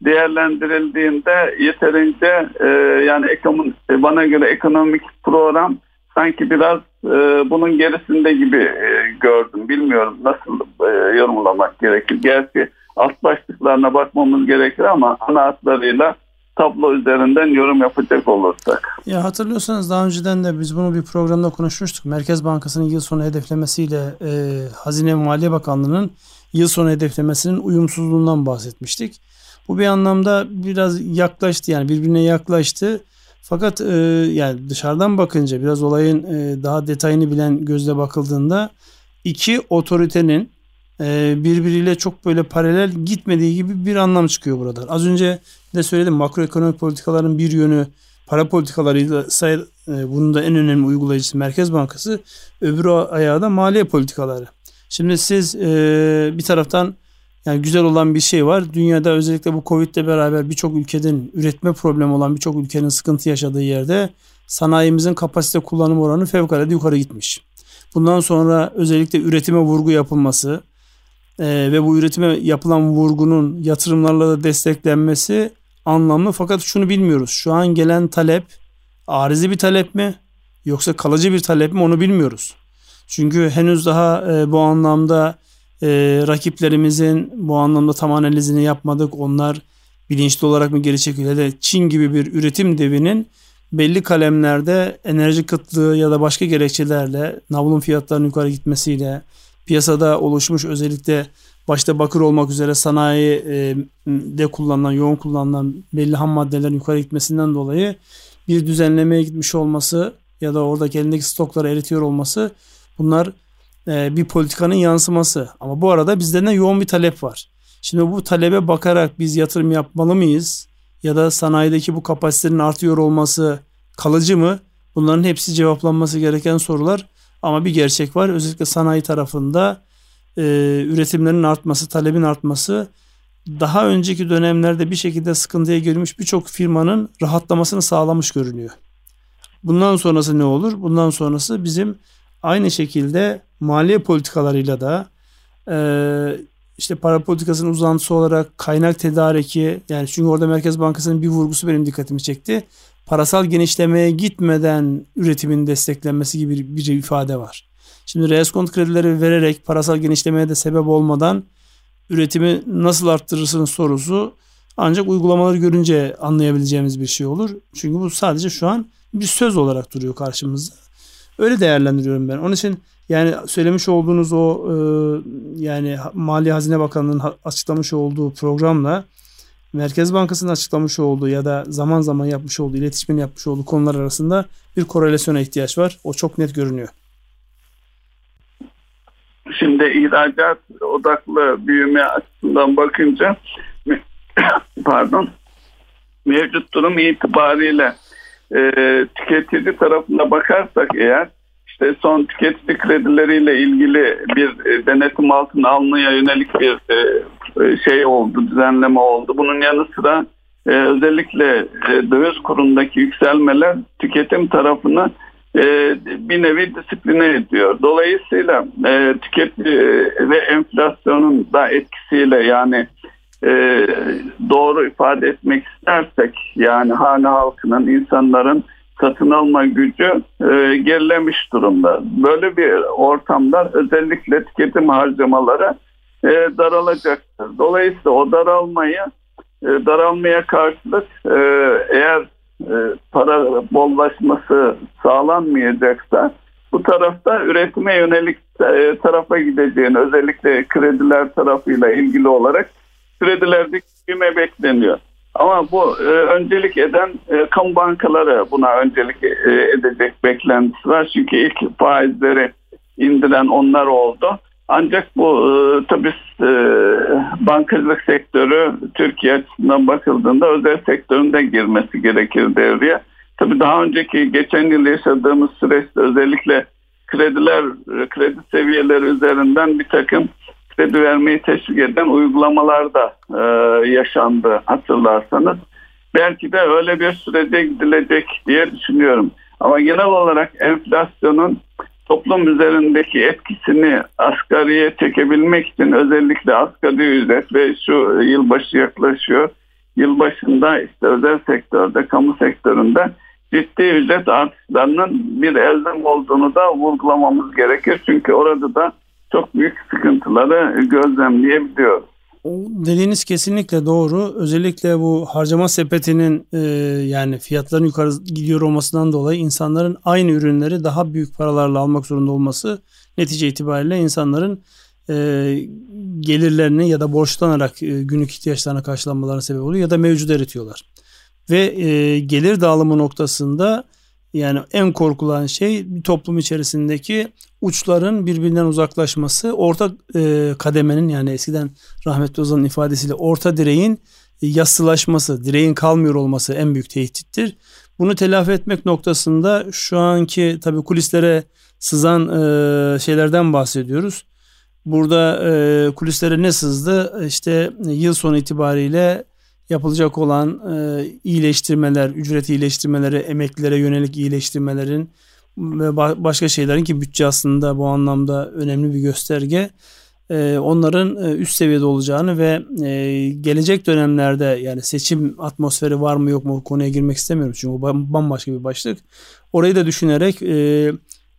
değerlendirildiğinde yeterince e, yani ekonomi, bana göre ekonomik program sanki biraz e, bunun gerisinde gibi e, gördüm. Bilmiyorum nasıl e, yorumlamak gerekir. Gerçi alt başlıklarına bakmamız gerekir ama ana hatlarıyla tablo üzerinden yorum yapacak olursak. Ya hatırlıyorsanız daha önceden de biz bunu bir programda konuşmuştuk. Merkez Bankası'nın yıl sonu hedeflemesiyle e, Hazine ve Maliye Bakanlığı'nın yıl sonu hedeflemesinin uyumsuzluğundan bahsetmiştik. Bu bir anlamda biraz yaklaştı yani birbirine yaklaştı. Fakat e, yani dışarıdan bakınca biraz olayın e, daha detayını bilen gözle bakıldığında iki otoritenin e, birbiriyle çok böyle paralel gitmediği gibi bir anlam çıkıyor burada. Az önce de söyledim makroekonomik politikaların bir yönü para politikalarıyla say, e, bunun da en önemli uygulayıcısı Merkez Bankası öbür ayağı da maliye politikaları. Şimdi siz e, bir taraftan yani güzel olan bir şey var. Dünyada özellikle bu Covid ile beraber birçok ülkenin üretme problemi olan birçok ülkenin sıkıntı yaşadığı yerde sanayimizin kapasite kullanım oranı fevkalade yukarı gitmiş. Bundan sonra özellikle üretime vurgu yapılması e, ve bu üretime yapılan vurgunun yatırımlarla da desteklenmesi anlamlı. Fakat şunu bilmiyoruz. Şu an gelen talep arizi bir talep mi yoksa kalıcı bir talep mi onu bilmiyoruz. Çünkü henüz daha e, bu anlamda e, rakiplerimizin bu anlamda tam analizini yapmadık. Onlar bilinçli olarak mı geri çekiliyor? Hele Çin gibi bir üretim devinin belli kalemlerde enerji kıtlığı ya da başka gerekçelerle navlun fiyatlarının yukarı gitmesiyle piyasada oluşmuş özellikle başta bakır olmak üzere sanayi e, de kullanılan, yoğun kullanılan belli ham maddelerin yukarı gitmesinden dolayı bir düzenlemeye gitmiş olması ya da orada elindeki stokları eritiyor olması bunlar bir politikanın yansıması. Ama bu arada bizde ne yoğun bir talep var. Şimdi bu talebe bakarak biz yatırım yapmalı mıyız? Ya da sanayideki bu kapasitenin artıyor olması kalıcı mı? Bunların hepsi cevaplanması gereken sorular. Ama bir gerçek var. Özellikle sanayi tarafında e, üretimlerin artması, talebin artması daha önceki dönemlerde bir şekilde sıkıntıya girmiş birçok firmanın rahatlamasını sağlamış görünüyor. Bundan sonrası ne olur? Bundan sonrası bizim aynı şekilde maliye politikalarıyla da e, işte para politikasının uzantısı olarak kaynak tedariki yani çünkü orada Merkez Bankası'nın bir vurgusu benim dikkatimi çekti. Parasal genişlemeye gitmeden üretimin desteklenmesi gibi bir, ifade var. Şimdi reskont kredileri vererek parasal genişlemeye de sebep olmadan üretimi nasıl arttırırsınız sorusu ancak uygulamaları görünce anlayabileceğimiz bir şey olur. Çünkü bu sadece şu an bir söz olarak duruyor karşımızda. Öyle değerlendiriyorum ben. Onun için yani söylemiş olduğunuz o e, yani Mali Hazine Bakanlığı'nın açıklamış olduğu programla Merkez Bankası'nın açıklamış olduğu ya da zaman zaman yapmış olduğu, iletişimin yapmış olduğu konular arasında bir korelasyona ihtiyaç var. O çok net görünüyor. Şimdi ihracat odaklı büyüme açısından bakınca pardon mevcut durum itibariyle e, tüketici tarafına bakarsak eğer işte son tüketici kredileriyle ilgili bir e, denetim altına almaya yönelik bir e, e, şey oldu, düzenleme oldu. Bunun yanı sıra özellikle döviz kurundaki yükselmeler tüketim tarafını bir nevi disipline ediyor. Dolayısıyla tüketici ve enflasyonun da etkisiyle yani doğru ifade etmek istersek yani hane halkının insanların satın alma gücü e, gerilemiş durumda. Böyle bir ortamda özellikle tüketim harcamaları e, daralacaktır. Dolayısıyla o daralmayı e, daralmaya karşılık e, eğer e, para bollaşması sağlanmayacaksa bu tarafta üretime yönelik e, tarafa gideceğini özellikle krediler tarafıyla ilgili olarak kredilerde büyüme bekleniyor. Ama bu e, öncelik eden e, kamu bankaları buna öncelik e, edecek beklentisi var. Çünkü ilk faizleri indiren onlar oldu. Ancak bu e, tabii e, bankacılık sektörü Türkiye açısından bakıldığında özel sektöründe girmesi gerekir devreye. Tabii daha önceki geçen yıl yaşadığımız süreçte özellikle krediler, kredi seviyeleri üzerinden bir takım kredi vermeyi teşvik eden uygulamalar da e, yaşandı hatırlarsanız. Belki de öyle bir sürece gidilecek diye düşünüyorum. Ama genel olarak enflasyonun toplum üzerindeki etkisini asgariye çekebilmek için özellikle asgari ücret ve şu yılbaşı yaklaşıyor. Yılbaşında işte özel sektörde, kamu sektöründe ciddi ücret artışlarının bir elzem olduğunu da vurgulamamız gerekir. Çünkü orada da çok büyük sıkıntıları gözlemleyebiliyoruz. Dediğiniz kesinlikle doğru. Özellikle bu harcama sepetinin e, yani fiyatların yukarı gidiyor olmasından dolayı insanların aynı ürünleri daha büyük paralarla almak zorunda olması netice itibariyle insanların e, gelirlerini ya da borçlanarak e, günlük ihtiyaçlarına karşılanmalarına sebep oluyor ya da mevcut eritiyorlar. Ve e, gelir dağılımı noktasında Yani en korkulan şey bir toplum içerisindeki uçların birbirinden uzaklaşması, orta e, kademenin yani eskiden rahmetli Ozan'ın ifadesiyle orta direğin yassılaşması, direğin kalmıyor olması en büyük tehdittir. Bunu telafi etmek noktasında şu anki tabii kulislere sızan e, şeylerden bahsediyoruz. Burada e, kulislere ne sızdı? İşte yıl sonu itibariyle yapılacak olan e, iyileştirmeler, ücret iyileştirmeleri, emeklilere yönelik iyileştirmelerin ve başka şeylerin ki bütçe aslında bu anlamda önemli bir gösterge. E, onların e, üst seviyede olacağını ve e, gelecek dönemlerde yani seçim atmosferi var mı yok mu konuya girmek istemiyorum çünkü bu bambaşka bir başlık. Orayı da düşünerek e,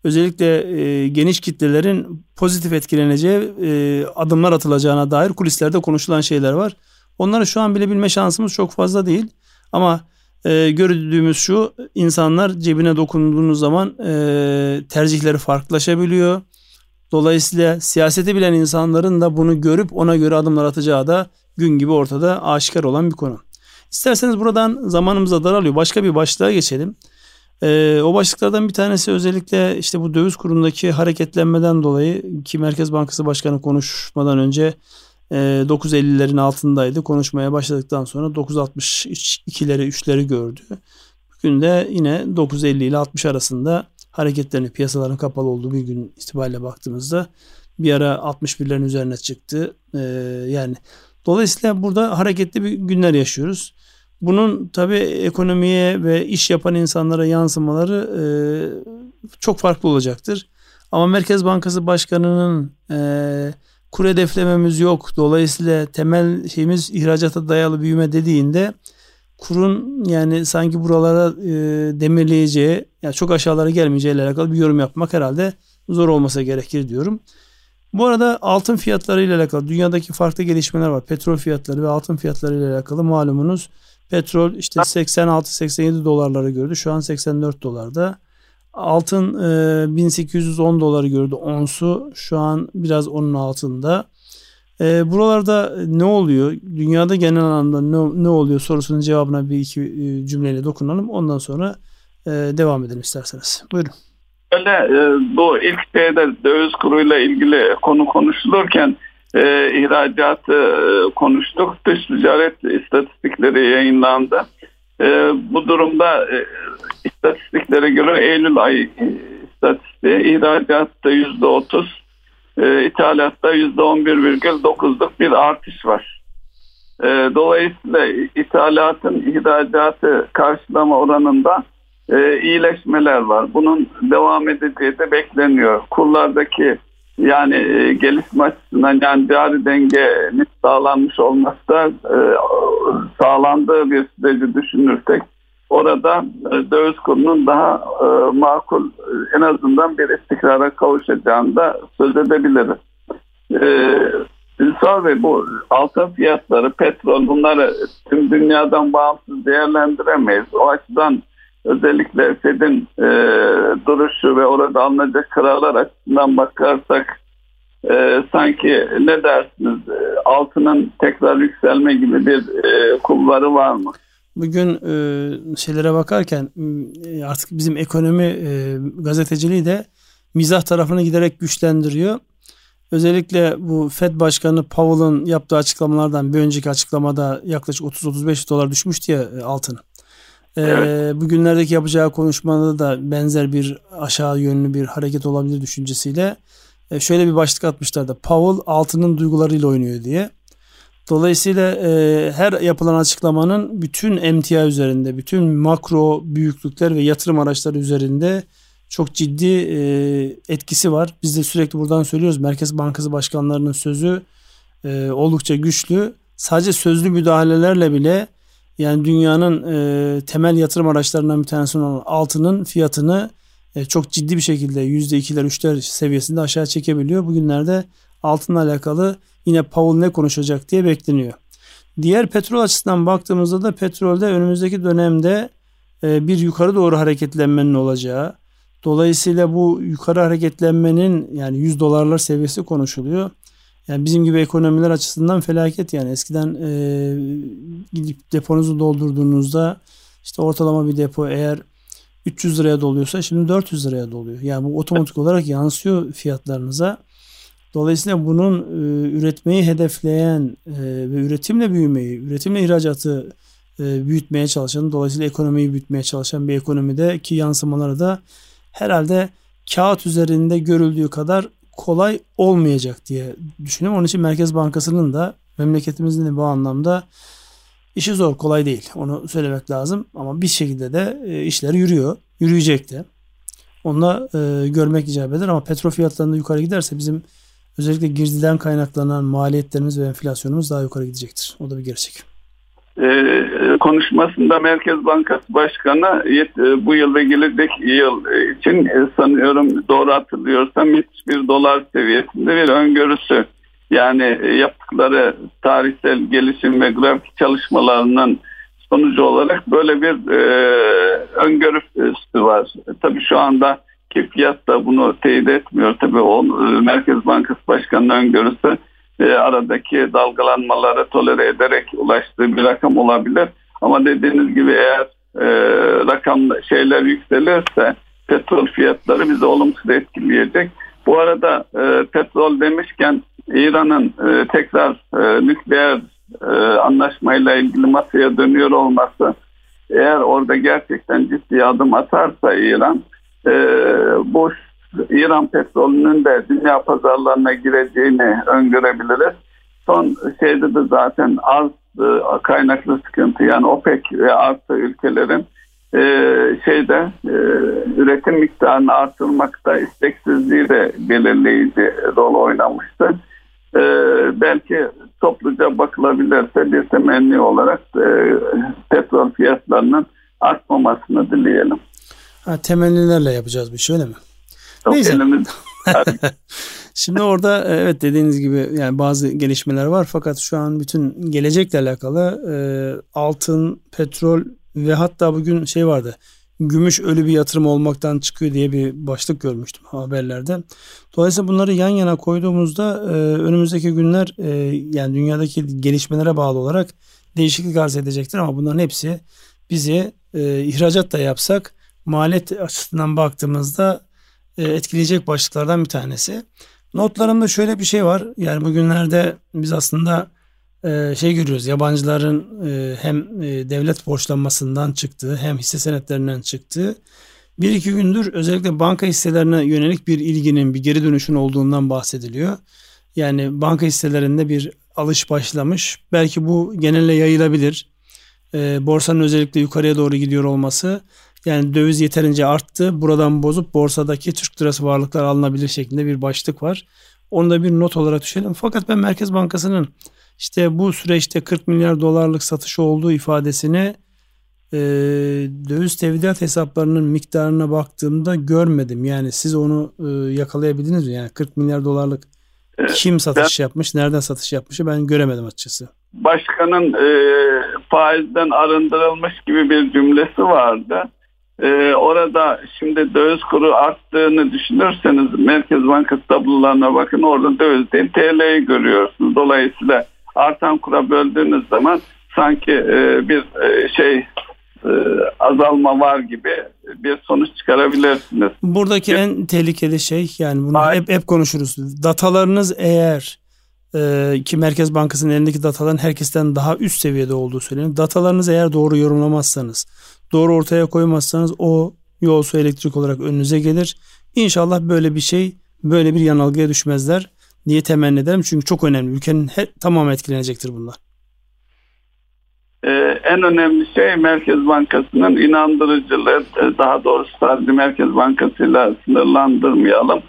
özellikle e, geniş kitlelerin pozitif etkileneceği e, adımlar atılacağına dair kulislerde konuşulan şeyler var. Onları şu an bilebilme şansımız çok fazla değil. Ama e, gördüğümüz şu insanlar cebine dokunduğunuz zaman e, tercihleri farklılaşabiliyor. Dolayısıyla siyaseti bilen insanların da bunu görüp ona göre adımlar atacağı da gün gibi ortada aşikar olan bir konu. İsterseniz buradan zamanımıza daralıyor. Başka bir başlığa geçelim. Ee, o başlıklardan bir tanesi özellikle işte bu döviz kurundaki hareketlenmeden dolayı ki Merkez Bankası Başkanı konuşmadan önce 9.50'lerin altındaydı. Konuşmaya başladıktan sonra 9.62'leri 3'leri gördü. Bugün de yine 9.50 ile 60 arasında hareketlerini piyasaların kapalı olduğu bir gün itibariyle baktığımızda bir ara 61'lerin üzerine çıktı. Ee, yani dolayısıyla burada hareketli bir günler yaşıyoruz. Bunun tabi ekonomiye ve iş yapan insanlara yansımaları e, çok farklı olacaktır. Ama Merkez Bankası Başkanı'nın e, kur hedeflememiz yok. Dolayısıyla temel şeyimiz ihracata dayalı büyüme dediğinde kurun yani sanki buralara e, demirleyeceği, yani çok aşağılara gelmeyeceği ile alakalı bir yorum yapmak herhalde zor olmasa gerekir diyorum. Bu arada altın fiyatları ile alakalı dünyadaki farklı gelişmeler var. Petrol fiyatları ve altın fiyatları ile alakalı malumunuz petrol işte 86-87 dolarları gördü. Şu an 84 dolarda. Altın e, 1810 doları gördü onsu. Şu an biraz onun altında. E, buralarda ne oluyor? Dünyada genel anlamda ne, ne oluyor sorusunun cevabına bir iki e, cümleyle dokunalım. Ondan sonra e, devam edelim isterseniz. Buyurun. Öyle e, bu ilk şeyde döviz kuruyla ilgili konu konuşulurken e, ihracatı e, konuştuk. Dış ticaret istatistikleri yayınlandı. E, bu durumda e, istatistiklere göre Eylül ayı istatistiği ihracatta yüzde otuz e, ithalatta %11,9'luk bir artış var. E, dolayısıyla ithalatın ihracatı karşılama oranında e, iyileşmeler var. Bunun devam edeceği de bekleniyor. Kurlardaki yani e, gelişme açısından yani cari dengenin sağlanmış olması da e, sağlandığı bir süreci düşünürsek orada e, döviz kurunun daha makul en azından bir istikrara kavuşacağını da söz edebiliriz. Ünsal Bey bu altın fiyatları, petrol bunları tüm dünyadan bağımsız değerlendiremeyiz. O açıdan özellikle Fed'in e, duruşu ve orada alınacak kararlar açısından bakarsak e, sanki ne dersiniz altının tekrar yükselme gibi bir e, kulvarı var mı? bugün e, şeylere bakarken e, artık bizim ekonomi e, gazeteciliği de mizah tarafını giderek güçlendiriyor. Özellikle bu Fed Başkanı Powell'ın yaptığı açıklamalardan bir önceki açıklamada yaklaşık 30-35 dolar düşmüştü ya e, altın. E, evet. Bugünlerdeki yapacağı konuşmada da benzer bir aşağı yönlü bir hareket olabilir düşüncesiyle e, şöyle bir başlık atmışlardı. Powell altının duygularıyla oynuyor diye. Dolayısıyla e, her yapılan açıklamanın bütün emtia üzerinde, bütün makro büyüklükler ve yatırım araçları üzerinde çok ciddi e, etkisi var. Biz de sürekli buradan söylüyoruz. Merkez Bankası başkanlarının sözü e, oldukça güçlü. Sadece sözlü müdahalelerle bile yani dünyanın e, temel yatırım araçlarından bir tanesi olan altının fiyatını e, çok ciddi bir şekilde %2'ler 3'ler seviyesinde aşağı çekebiliyor. Bugünlerde altınla alakalı yine Powell ne konuşacak diye bekleniyor. Diğer petrol açısından baktığımızda da petrolde önümüzdeki dönemde e, bir yukarı doğru hareketlenmenin olacağı. Dolayısıyla bu yukarı hareketlenmenin yani 100 dolarlar seviyesi konuşuluyor. Yani bizim gibi ekonomiler açısından felaket yani eskiden e, gidip deponuzu doldurduğunuzda işte ortalama bir depo eğer 300 liraya doluyorsa şimdi 400 liraya doluyor. Yani bu otomatik olarak yansıyor fiyatlarınıza. Dolayısıyla bunun e, üretmeyi hedefleyen e, ve üretimle büyümeyi, üretimle ihracatı e, büyütmeye çalışan, dolayısıyla ekonomiyi büyütmeye çalışan bir ekonomide ki yansımaları da herhalde kağıt üzerinde görüldüğü kadar kolay olmayacak diye düşünüyorum. Onun için Merkez Bankası'nın da memleketimizin de bu anlamda işi zor, kolay değil. Onu söylemek lazım. Ama bir şekilde de e, işler yürüyor. Yürüyecek de. Onunla e, görmek icap eder ama petrol fiyatlarında yukarı giderse bizim özellikle girdiden kaynaklanan maliyetlerimiz ve enflasyonumuz daha yukarı gidecektir. O da bir gerçek. Ee, konuşmasında Merkez Bankası Başkanı e, bu yıl ve gelecek yıl için e, sanıyorum doğru hatırlıyorsam 71 dolar seviyesinde bir öngörüsü yani e, yaptıkları tarihsel gelişim ve grafik çalışmalarının sonucu olarak böyle bir e, öngörüsü var. Tabii şu anda ki fiyat da bunu teyit etmiyor. Tabii o Merkez Bankası Başkanı'nın öngörüsü e, aradaki dalgalanmaları tolere ederek ulaştığı bir rakam olabilir. Ama dediğiniz gibi eğer e, rakam şeyler yükselirse petrol fiyatları bizi olumsuz etkileyecek. Bu arada e, petrol demişken İran'ın e, tekrar nükleer anlaşmayla ilgili masaya dönüyor olması eğer orada gerçekten ciddi adım atarsa İran e, bu İran petrolünün de dünya pazarlarına gireceğini öngörebiliriz. Son şeyde de zaten az e, kaynaklı sıkıntı yani OPEC ve artı ülkelerin e, şeyde e, üretim miktarını artırmakta isteksizliği de belirleyici rol oynamıştı. Belki topluca bakılabilirse bir temenni olarak petrol fiyatlarının artmamasını dileyelim. Ha, temennilerle yapacağız bir şey öyle mi? Neyse. Şimdi orada e, evet dediğiniz gibi yani bazı gelişmeler var fakat şu an bütün gelecekle alakalı e, altın, petrol ve hatta bugün şey vardı. Gümüş ölü bir yatırım olmaktan çıkıyor diye bir başlık görmüştüm haberlerde. Dolayısıyla bunları yan yana koyduğumuzda e, önümüzdeki günler e, yani dünyadaki gelişmelere bağlı olarak değişiklik arz edecektir ama bunların hepsi bizi e, ihracat da yapsak maliyet açısından baktığımızda etkileyecek başlıklardan bir tanesi. Notlarımda şöyle bir şey var. Yani bugünlerde biz aslında e, şey görüyoruz. Yabancıların e, hem devlet borçlanmasından çıktığı hem hisse senetlerinden çıktığı bir iki gündür özellikle banka hisselerine yönelik bir ilginin bir geri dönüşün olduğundan bahsediliyor. Yani banka hisselerinde bir alış başlamış. Belki bu genelle yayılabilir. borsanın özellikle yukarıya doğru gidiyor olması yani döviz yeterince arttı. Buradan bozup borsadaki Türk lirası varlıklar alınabilir şeklinde bir başlık var. Onu da bir not olarak düşelim. Fakat ben Merkez Bankası'nın işte bu süreçte 40 milyar dolarlık satışı olduğu ifadesini e, döviz tevdiat hesaplarının miktarına baktığımda görmedim. Yani siz onu e, yakalayabildiniz mi? Yani 40 milyar dolarlık kim satış ben, yapmış, nereden satış yapmışı ben göremedim açıkçası. Başkanın e, faizden arındırılmış gibi bir cümlesi vardı. Ee, orada şimdi döviz kuru arttığını düşünürseniz Merkez Bankası tablolarına bakın orada döviz değil TL'yi görüyorsunuz. Dolayısıyla artan kura böldüğünüz zaman sanki e, bir e, şey e, azalma var gibi bir sonuç çıkarabilirsiniz. Buradaki en tehlikeli şey yani bunu hep, hep konuşuruz. Datalarınız eğer e, ki Merkez Bankası'nın elindeki dataların herkesten daha üst seviyede olduğu söyleniyor. Datalarınız eğer doğru yorumlamazsanız, doğru ortaya koymazsanız o yol elektrik olarak önünüze gelir. İnşallah böyle bir şey, böyle bir yanılgıya düşmezler diye temenni ederim. Çünkü çok önemli. Ülkenin he, tamamı etkilenecektir bunlar. Ee, en önemli şey Merkez Bankası'nın inandırıcılığı. Ee, daha doğrusu sadece Merkez Bankası'yla sınırlandırmayalım.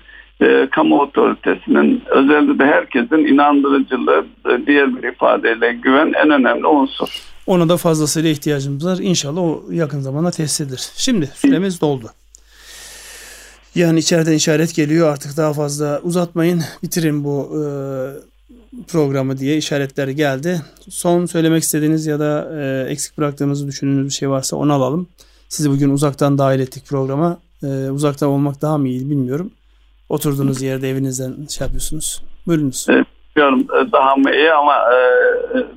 E, kamu otoritesinin özellikle herkesin inandırıcılığı e, diğer bir ifadeyle güven en önemli unsur. Ona da fazlasıyla ihtiyacımız var. İnşallah o yakın zamanda tesis edilir. Şimdi süremiz doldu. Yani içeriden işaret geliyor artık daha fazla uzatmayın bitirin bu e, programı diye işaretler geldi. Son söylemek istediğiniz ya da e, eksik bıraktığımızı düşündüğünüz bir şey varsa onu alalım. Sizi bugün uzaktan dahil ettik programa. E, uzaktan olmak daha mı iyi bilmiyorum. Oturduğunuz yerde evinizden şey yapıyorsunuz. Buyurunuz. Evet. Bilmiyorum e, daha mı iyi ama e,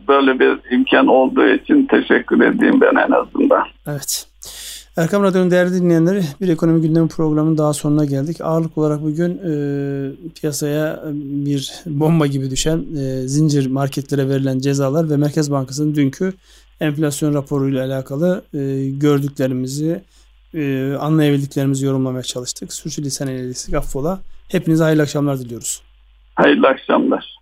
böyle bir imkan olduğu için teşekkür edeyim ben en azından. Evet. Erkam Radyo'nun değerli dinleyenleri bir ekonomi gündemi programının daha sonuna geldik. Ağırlık olarak bugün e, piyasaya bir bomba gibi düşen e, zincir marketlere verilen cezalar ve Merkez Bankası'nın dünkü enflasyon raporuyla alakalı e, gördüklerimizi, e, anlayabildiklerimizi yorumlamaya çalıştık. Sürçülisan eyledik affola. Hepinize hayırlı akşamlar diliyoruz. Hayırlı akşamlar.